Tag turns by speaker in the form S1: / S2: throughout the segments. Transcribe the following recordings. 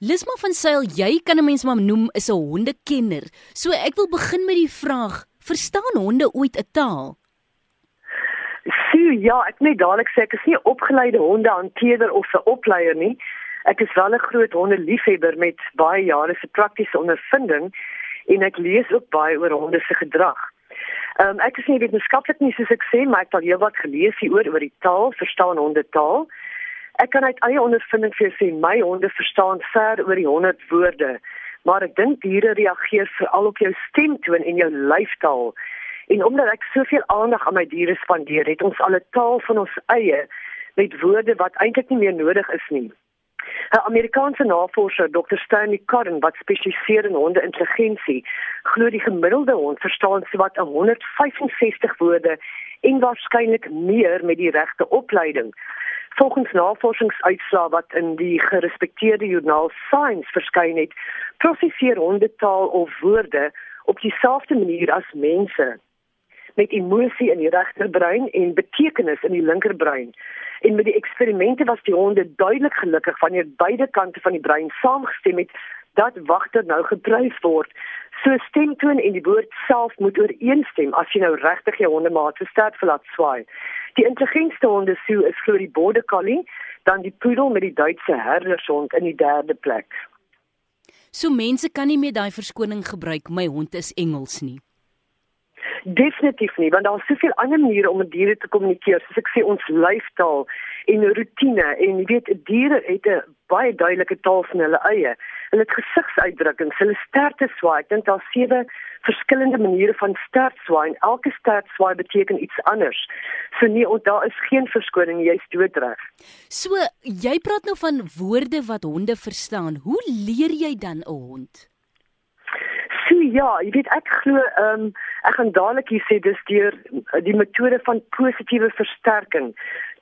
S1: Lisma van Sail, jy kan 'n mens maar noem is 'n hondekenner. So ek wil begin met die vraag: Verstaan honde ooit 'n taal?
S2: Sjoe, ja, ek net dadelik sê ek is nie opgeleide hondehanteerder of 'n opleier nie. Ek is wel 'n groot hondeliefhebber met baie jare se praktiese ondervinding en ek lees ook baie oor honde se gedrag. Ehm um, ek is nie wetenskaplik nie soos ek sê, maar ek het al heelwat gelees hieroor oor die taal, verstaan honde taal. Ek kan uit eie ondervinding vir sê my honde verstaan ver oor die 100 woorde, maar ek dink diere reageer veral op jou stemtoon en jou lyfstaal. En omdat ek soveel aandag aan my diere spandeer, het ons al 'n taal van ons eie met woorde wat eintlik nie meer nodig is nie. 'n Amerikaanse navorser, Dr. Stanley Cotton, wat spesialiseer in honde-intelligensie, glo die gemiddelde hond verstaan sowat 165 woorde en waarskynlik meer met die regte opleiding. Volgens navorsingsuitslae wat in die gerespekteerde joernaal Science verskyn het, prosesseer hondetaal of woorde op dieselfde manier as mense met emosie in die regterbrein en betekenis in die linkerbrein. En met die eksperimente was die honde duidelik gelukkig wanneer beide kante van die brein saamgestem het dat wagter nou geprys word. So stemtoon en die woord self moet ooreenstem as jy nou regtig jou hondemaat se stert verlaat swaai. Die intelligentste honde sou is glo die border collie, dan die poodle met die Duitse herdershond in die derde plek.
S1: So mense kan nie meer daai verskoning gebruik my hond is Engels nie.
S2: Definitief nie, want daar is soveel ander maniere om met diere te kommunikeer, soos ek sê ons lyfstaal en rotine en jy weet diere het 'n baie duidelike taal van hulle eie. Hulle het gesigsuitdrukkings, hulle sterkte swaai. Dink daar sewe verskillende maniere van stert swaai en elke stert swaai beteken iets anders. So nee, ont, daar is geen verskoning, jy's doodreg.
S1: So jy praat nou van woorde wat honde verstaan. Hoe leer jy dan 'n hond?
S2: So ja, jy weet ek glo ehm um, ek gaan dadelik hier sê dis deur die metode van positiewe versterking.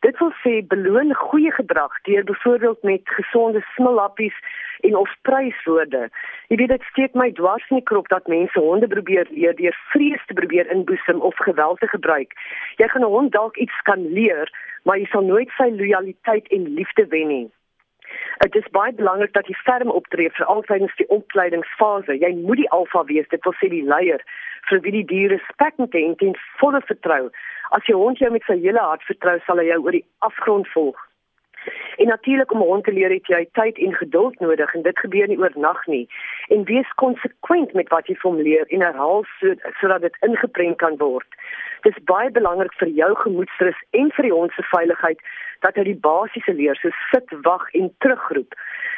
S2: Dit wil sê beloon goeie gedrag deur byvoorbeeld met gesonde smilappies en of pryswoorde. Jy weet dit steek my dwars in die krop dat mense honde probeer leer deur vrees te probeer inboesem of geweld te gebruik. Jy gaan 'n hond dalk iets kan leer, maar jy sal nooit sy lojaliteit en liefde wen nie. Dit is baie belangrik dat jy ferm optree vir altydens die opleidingsfase. Jy moet die alfa wees, dit wil sê die leier vir wie die dier respek en ten volle vertrou. As jy hond jou met sy hele hart vertrou, sal hy jou oor die afgrond volg. En natuurlik om 'n hond te leer het jy tyd en geduld nodig en dit gebeur nie oornag nie. En wees konsekwent met wat jy vir hom leer en herhaal so, sodat dit ingeprent kan word. Dit is baie belangrik vir jou gemoedsrus en vir die hond se veiligheid dat hy die basiese leer so sit, wag en terugroep.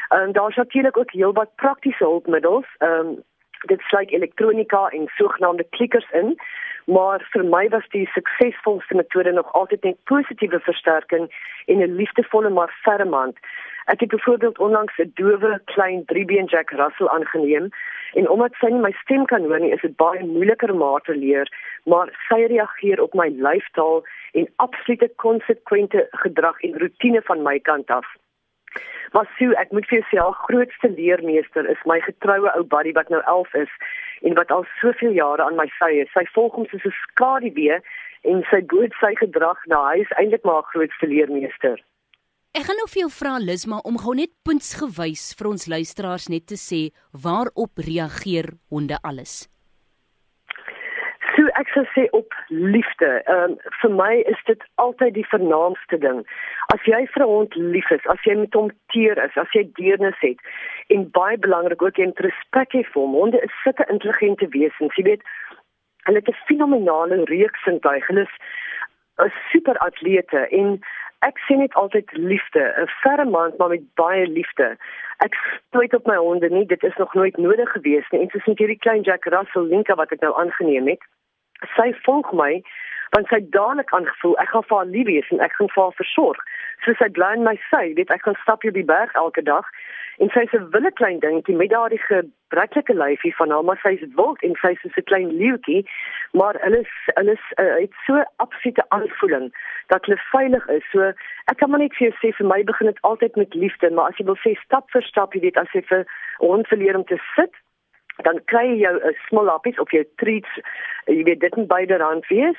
S2: Ehm, daar's natuurlik ook heelwat praktiese hulpmiddels. Ehm um, dit sluit elektronika en sogenaamde klikkers in maar vir my was die suksesvolste metode nog altyd net positiewe versterking en 'n liefdevolle maar ferme hand. Ek het byvoorbeeld onlangs 'n dowe klein driebeen Jack Russell aangeneem en omdat sy nie my stem kan hoor nie, is dit baie moeiliker om haar te leer, maar sy reageer op my lyfstaal en absolute konsekwente gedrag en rotine van my kant af. Maar Sue, ek moet vir jou sê, haar grootste leermeester is my getroue ou buddy wat nou 11 is en wat al soveel jare aan my sy is. Sy volg hom soos 'n skaduwee en sy goed sy gedrag na hy is eintlik maar haar grootste leermeester.
S1: Ek gaan nou vir jou vra Lisma om gou net puntsgewys vir ons luisteraars net te sê waarop reageer honde alles.
S2: Ek sou sê op liefde. Ehm um, vir my is dit altyd die vernaamste ding. As jy vir 'n hond lief is, as jy met hom teer is, as jy deernis het en baie belangrik ook jy respek het vir hom. Honde is sulke intelligente wesens. Jy weet, hulle het 'n fenominale reuksintuig. Hulle is 'n super atlete en ek sien dit altyd liefde, 'n verre man maar met baie liefde. Ek stoot op my honde nie, dit is nog nooit nodig gewees nie. En soos met hierdie klein Jack Russell linker wat ek nou aangeneem het, sy volg my want sy dadelik aangevoel ek gaan vir haar lief wees en ek gaan vir haar versorg. So sy bly in my sy, weet ek gaan stap hier die berg elke dag en sy 'n wille klein dingetjie met daardie gebreklike lyfie van haar, maar sy is wild en sy is so 'n klein leeuetjie, maar hulle is hulle is uh, het so absolute aanvoeling dat hulle veilig is. So ek kan maar net vir jou sê vir my begin dit altyd met liefde, maar as jy wil sê stap vir stap, jy weet as jy vir hond verleer om te sit dan kry jy jou 'n uh, small lappies op jou treats. Uh, jy weet dit moet byderhand wees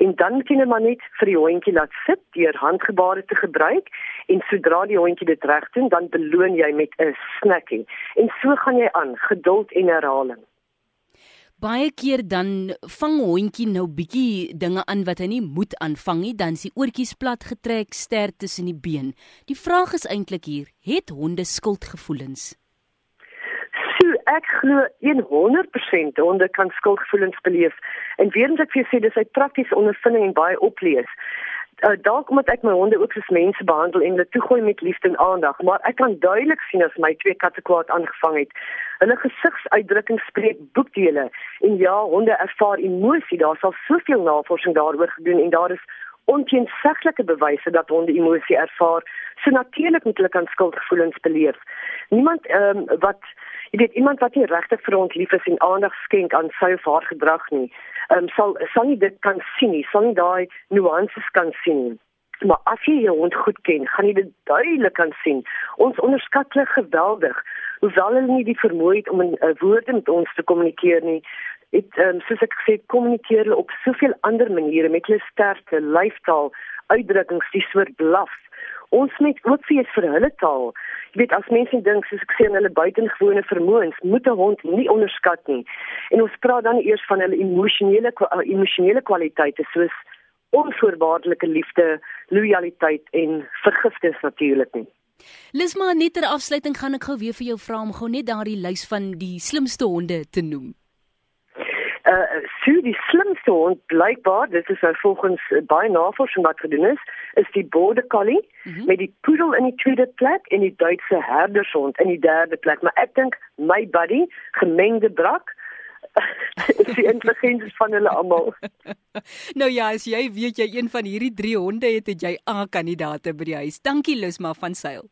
S2: en dan kan jy maar net vir die hondjie laat sit deur handgebare te gebruik en sodra die hondjie dit reg doen, dan beloon jy met 'n snackie. En so gaan jy aan, geduld en herhaling.
S1: Baie keer dan vang hondjie nou bietjie dinge aan wat hy nie moet aanvang nie, dan is die oortjies plat getrek, ster tussen die been. Die vraag is eintlik hier, het honde skuldgevoelens?
S2: Ek glo 100% honde kan skuldgevoelens beleef. En weer eens ek vir sê dis 'n praktiese ondervinding en baie oplees. Uh, dalk omdat ek my honde ook soos mense behandel en hulle toegooi met liefde en aandag, maar ek kan duidelik sien as my twee katte kwaad aangevang het. Hulle gesigsuitdrukking spreek boekdele en ja, honde ervaar emosie. Daar's al soveel navorsing daaroor gedoen en daar is onteenseglike bewyse dat honde emosie ervaar. So natuurlik moet hulle kan skuldgevoelens beleef. Niemand ehm um, wat jy weet iemand wat nie regtig vir ons lief is en aandag skenk aan sy of haar gedrag nie, ehm um, sal sal nie dit kan sien nie, sal nie daai nuances kan sien nie. Maar as jy jou hond goed ken, gaan jy dit duidelik kan sien. Ons onderskat hulle geweldig. Hoewel hulle nie die vermoë het om 'n uh, woorde met ons te kommunikeer nie, het um, soos ek gesê kommunikeer hulle op soveel ander maniere met hulle sterkte, lyfstaal, uitdrukkings, die soort blaf ons moet ook vir vir hulle taal. Jy weet as mense dink soos ek sê aan hulle buitengewone vermoëns, moet 'n hond nie onderskat nie. En ons praat dan eers van hulle emosionele emosionele kwaliteite soos onvoorwaardelike liefde, lojaliteit en vergifnis natuurlik nie.
S1: Lisma net ter afsluiting gaan ek gou weer vir jou vra om gou net daardie lys van die slimste honde te noem
S2: sou die slimste hond blykbaar dit is nou volgens uh, baie navorsing wat gedoen is is die border collie mm -hmm. met die poodle in die tweede plek en die Duitse herdershond in die derde plek maar ek dink my buddy gemengde brak is die intelligensie van hulle almal.
S1: nou ja, as jy weet jy een van hierdie drie honde het, het jy A kandidaate by die huis. Dankie Lusma van Sail.